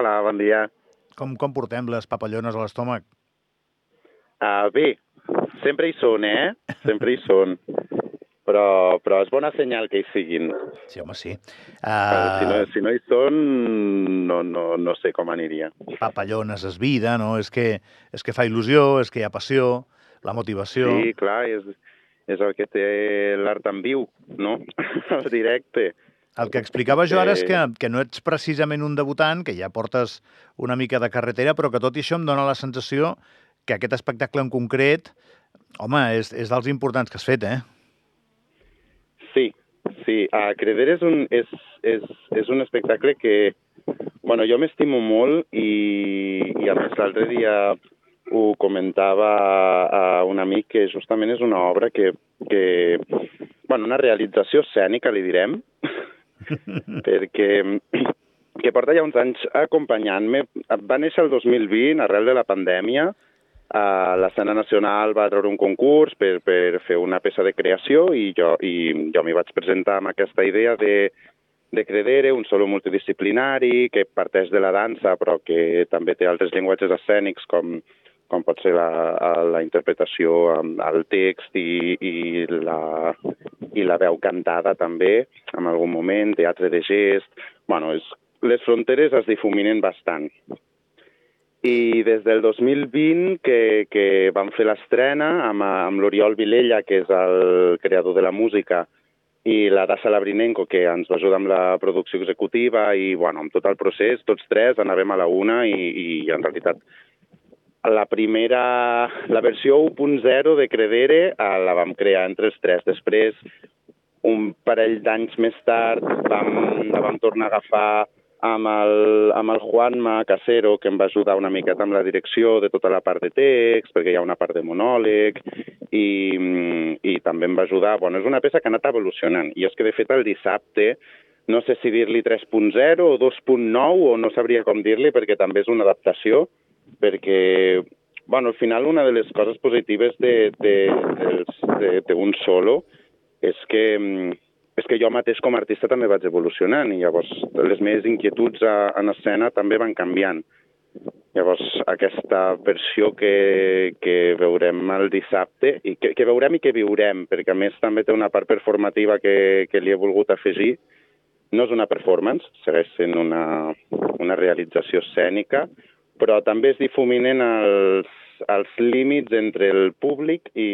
Hola, bon dia. Com, com portem les papallones a l'estómac? Uh, bé, sempre hi són, eh? Sempre hi són. Però, però és bona senyal que hi siguin. Sí, home, sí. Uh... Si, no, si no hi són, no, no, no sé com aniria. papallones és vida, no? És que, és que fa il·lusió, és que hi ha passió, la motivació... Sí, clar, és, és el que té l'art en viu, no? El directe. El que explicava jo ara és que, que no ets precisament un debutant, que ja portes una mica de carretera, però que tot i això em dóna la sensació que aquest espectacle en concret, home, és, és dels importants que has fet, eh? Sí, sí. A Creder és un, és, és, és un espectacle que, bueno, jo m'estimo molt i, i a més l'altre dia ho comentava a un amic que justament és una obra que, que bueno, una realització escènica, li direm, perquè que porta ja uns anys acompanyant-me. Va néixer el 2020, arrel de la pandèmia, Uh, l'escena nacional va treure un concurs per, per fer una peça de creació i jo, i jo m'hi vaig presentar amb aquesta idea de, de Credere, un solo multidisciplinari que parteix de la dansa però que també té altres llenguatges escènics com, com pot ser la, la interpretació el text i, i, la, i la veu cantada també, en algun moment, teatre de gest... Bueno, és, les fronteres es difuminen bastant. I des del 2020 que, que vam fer l'estrena amb, amb l'Oriol Vilella, que és el creador de la música, i la Dassa Labrinenko, que ens va ajudar amb la producció executiva, i bueno, amb tot el procés, tots tres anàvem a la una i, i en realitat la primera, la versió 1.0 de Credere eh, la vam crear entre els tres. Després, un parell d'anys més tard, vam, la vam tornar a agafar amb el, amb el Juanma Casero, que em va ajudar una miqueta amb la direcció de tota la part de text, perquè hi ha una part de monòleg, i, i també em va ajudar... Bueno, és una peça que ha anat evolucionant, i és que, de fet, el dissabte, no sé si dir-li 3.0 o 2.9, o no sabria com dir-li, perquè també és una adaptació, perquè, bueno, al final una de les coses positives de, de, de, de un solo és que, és que jo mateix com a artista també vaig evolucionant i llavors les meves inquietuds a, en escena també van canviant. Llavors, aquesta versió que, que veurem el dissabte, i que, que veurem i que viurem, perquè a més també té una part performativa que, que li he volgut afegir, no és una performance, segueix sent una, una realització escènica, però també es difuminen els, els límits entre el públic i,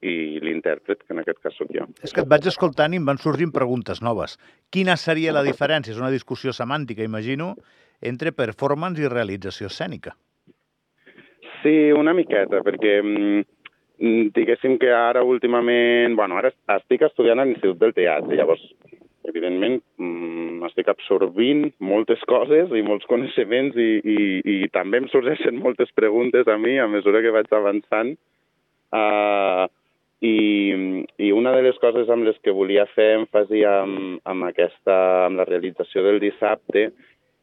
i l'intèrpret, que en aquest cas sóc jo. És que et vaig escoltant i em van sorgint preguntes noves. Quina seria la diferència? És una discussió semàntica, imagino, entre performance i realització escènica. Sí, una miqueta, perquè mm, diguéssim que ara últimament... Bueno, ara estic estudiant a l'Institut del Teatre, llavors, evidentment, mm, estic absorbint moltes coses i molts coneixements i, i, i també em sorgeixen moltes preguntes a mi a mesura que vaig avançant. Uh, i, I una de les coses amb les que volia fer èmfasi amb, amb, aquesta, amb la realització del dissabte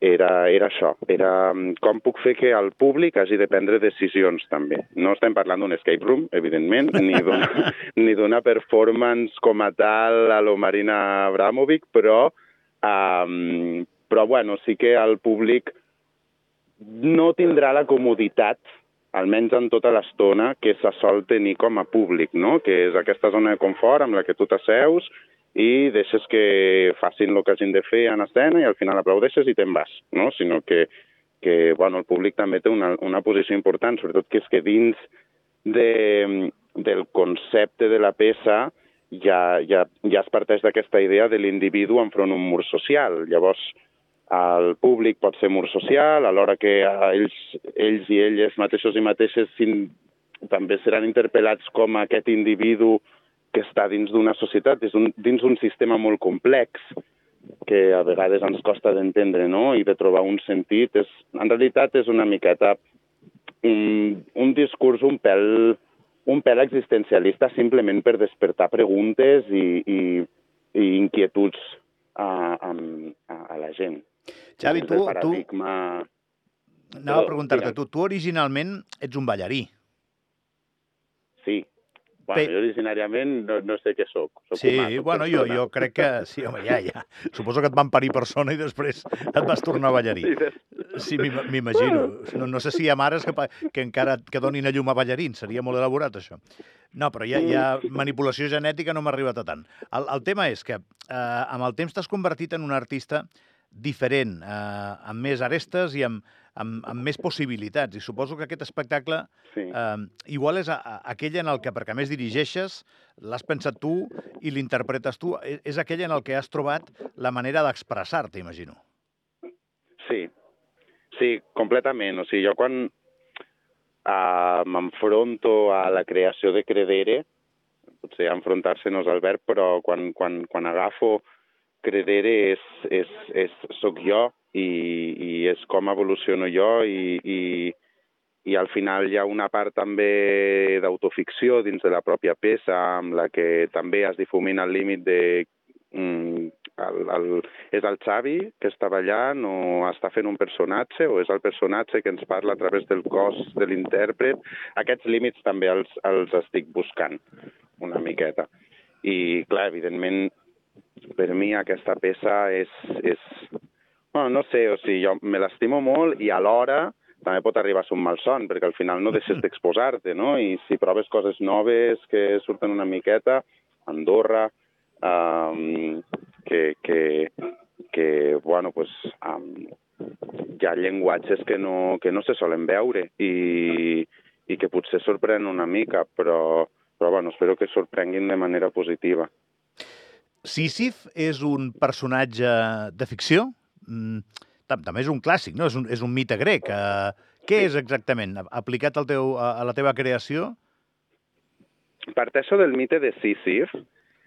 era, era això, era mm, com puc fer que el públic hagi de prendre decisions també. No estem parlant d'un escape room, evidentment, ni d'una ni d'una performance com a tal a lo Marina Abramovic, però, um, però bueno, sí que el públic no tindrà la comoditat almenys en tota l'estona que se sol tenir com a públic, no? que és aquesta zona de confort amb la que tu t'asseus i deixes que facin el que hagin de fer en escena i al final aplaudeixes i te'n vas, no? sinó que, que bueno, el públic també té una, una posició important, sobretot que és que dins de, del concepte de la peça ja, ja, ja es parteix d'aquesta idea de l'individu enfront d'un mur social. Llavors, el públic pot ser mur social, alhora que ells, ells i elles mateixos i mateixes també seran interpel·lats com aquest individu que està dins d'una societat, dins d'un sistema molt complex que a vegades ens costa d'entendre no? i de trobar un sentit. És, en realitat és una miqueta un, un discurs un pèl, un pèl existencialista simplement per despertar preguntes i, i, i inquietuds a, a, a la gent. Xavi, tu, tu, paradigma... anava a preguntar-te, tu, tu originalment ets un ballarí. Sí. Bueno, Pe- jo originàriament no, no sé què sóc. sóc Sí, humà, bueno, jo, persona. jo crec que... Sí, home, ja, ja. Suposo que et van parir persona i després et vas tornar ballarí. Sí, m'imagino. No, no sé si hi ha mares que, que encara que donin a llum a ballarins. Seria molt elaborat, això. No, però ha, hi ha manipulació genètica, no m'ha arribat a tant. El, el tema és que eh, amb el temps t'has convertit en un artista diferent, eh, amb més arestes i amb, amb, amb més possibilitats. I suposo que aquest espectacle sí. eh, igual és a, a, aquell en el que, perquè a més dirigeixes, l'has pensat tu i l'interpretes tu, és, és aquell en el que has trobat la manera d'expressar-te, imagino. Sí, sí, completament. O sigui, jo quan uh, m'enfronto a la creació de Credere, potser enfrontar-se no és el verb, però quan, quan, quan agafo Credere és, és, és, soc jo i, i és com evoluciono jo i, i, i al final hi ha una part també d'autoficció dins de la pròpia peça amb la que també es difumina el límit de mm, el, el, és el Xavi que està ballant o està fent un personatge o és el personatge que ens parla a través del cos de l'intèrpret. Aquests límits també els, els estic buscant una miqueta. I, clar, evidentment, per mi aquesta peça és... és bueno, no sé, o sigui, jo me l'estimo molt i alhora també pot arribar a ser un malson, perquè al final no deixes d'exposar-te, no? I si proves coses noves que surten una miqueta, Andorra, um, que, que, que bueno, pues, um, hi ha llenguatges que no, que no se solen veure i, i que potser sorprenen una mica, però, però bueno, espero que sorprenguin de manera positiva. Sísif és un personatge de ficció? Mm, també és un clàssic, no? És un, és un mite grec. Uh, què és exactament? Aplicat al teu, a, a la teva creació? Parteixo del mite de Sísif,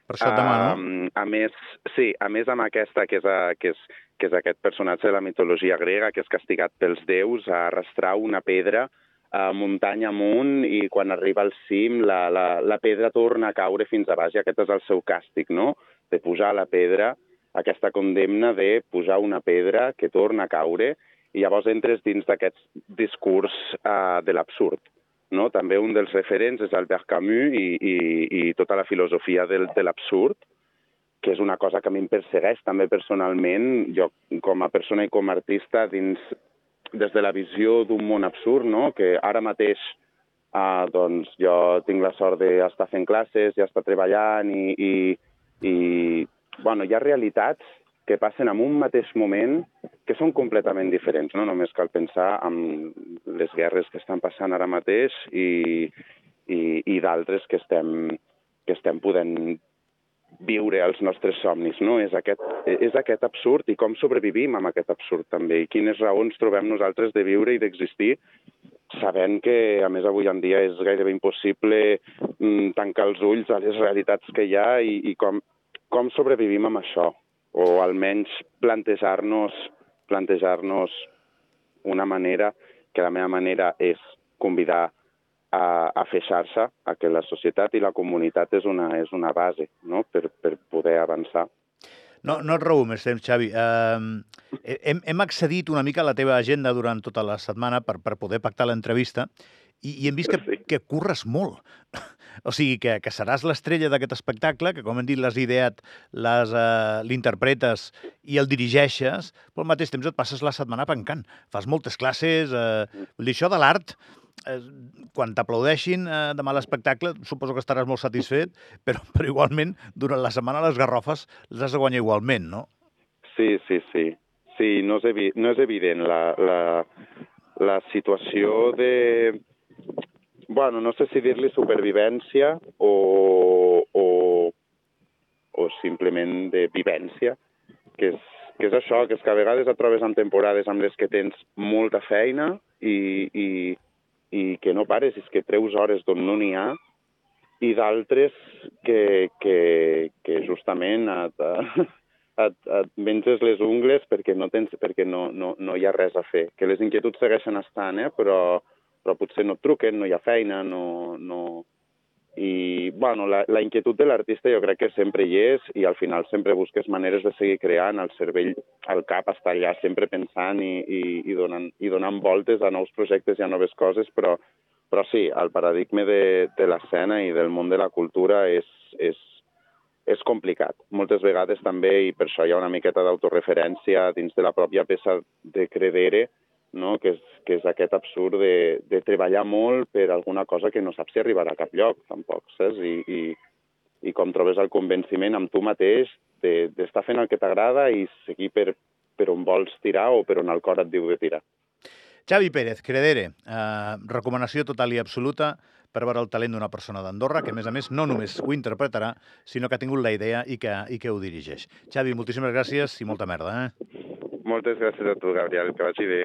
per això et demano. Um, a més, sí, a més amb aquesta, que és, a, que, és, que és aquest personatge de la mitologia grega, que és castigat pels déus a arrastrar una pedra a muntanya amunt i quan arriba al cim la, la, la pedra torna a caure fins a baix i aquest és el seu càstig, no? De posar la pedra, aquesta condemna de posar una pedra que torna a caure i llavors entres dins d'aquest discurs uh, de l'absurd no? També un dels referents és Albert Camus i, i, i tota la filosofia del, de l'absurd, que és una cosa que a mi em persegueix també personalment, jo com a persona i com a artista, dins, des de la visió d'un món absurd, no? que ara mateix uh, doncs, jo tinc la sort d'estar fent classes, ja estar treballant i, i, i bueno, hi ha realitats que passen en un mateix moment que són completament diferents. No només cal pensar en les guerres que estan passant ara mateix i, i, i d'altres que estem, que estem podent viure els nostres somnis, no? És aquest, és aquest absurd. I com sobrevivim amb aquest absurd també? I quines raons trobem nosaltres de viure i d'existir sabent que, a més, avui en dia és gairebé impossible mm, tancar els ulls a les realitats que hi ha i, i com, com sobrevivim amb això? O almenys plantejar-nos plantejar-nos una manera que la meva manera és convidar a, a fer xarxa, a que la societat i la comunitat és una, és una base no? per, per poder avançar. No, no et robo més temps, Xavi. Uh, hem, hem accedit una mica a la teva agenda durant tota la setmana per, per poder pactar l'entrevista i, i hem vist que, sí. que curres molt. O sigui, que, que seràs l'estrella d'aquest espectacle, que, com hem dit, l'has ideat, uh, l'interpretes i el dirigeixes, però al mateix temps et passes la setmana pencant. Fas moltes classes... Uh, dir, això de l'art, eh, quan t'aplaudeixin eh, demà l'espectacle, suposo que estaràs molt satisfet, però, però igualment, durant la setmana les garrofes les has de guanyar igualment, no? Sí, sí, sí. Sí, no és, evi no és evident la, la, la situació de bueno, no sé si dir-li supervivència o, o, o simplement de vivència, que és, que és això, que és que a vegades et trobes en temporades amb les que tens molta feina i, i, i que no pares, és que treus hores d'on no n'hi ha, i d'altres que, que, que justament et, et, et menges les ungles perquè no, tens, perquè no, no, no hi ha res a fer. Que les inquietuds segueixen estant, eh? però, però potser no et truquen, no hi ha feina, no... no... I, bueno, la, la inquietud de l'artista jo crec que sempre hi és i al final sempre busques maneres de seguir creant, el cervell, el cap està allà sempre pensant i, i, i, donant, i donant voltes a nous projectes i a noves coses, però, però sí, el paradigma de, de l'escena i del món de la cultura és, és, és complicat. Moltes vegades també, i per això hi ha una miqueta d'autoreferència dins de la pròpia peça de Credere, no? que, és, que és aquest absurd de, de treballar molt per alguna cosa que no saps si arribarà a cap lloc, tampoc, saps? I, i, i com trobes el convenciment amb tu mateix d'estar de, fent el que t'agrada i seguir per, per on vols tirar o per on el cor et diu de tirar. Xavi Pérez, Credere, eh, recomanació total i absoluta per veure el talent d'una persona d'Andorra, que a més a més no només ho interpretarà, sinó que ha tingut la idea i que, i que ho dirigeix. Xavi, moltíssimes gràcies i molta merda. Eh? Moltes gràcies a tu, Gabriel, que vagi bé.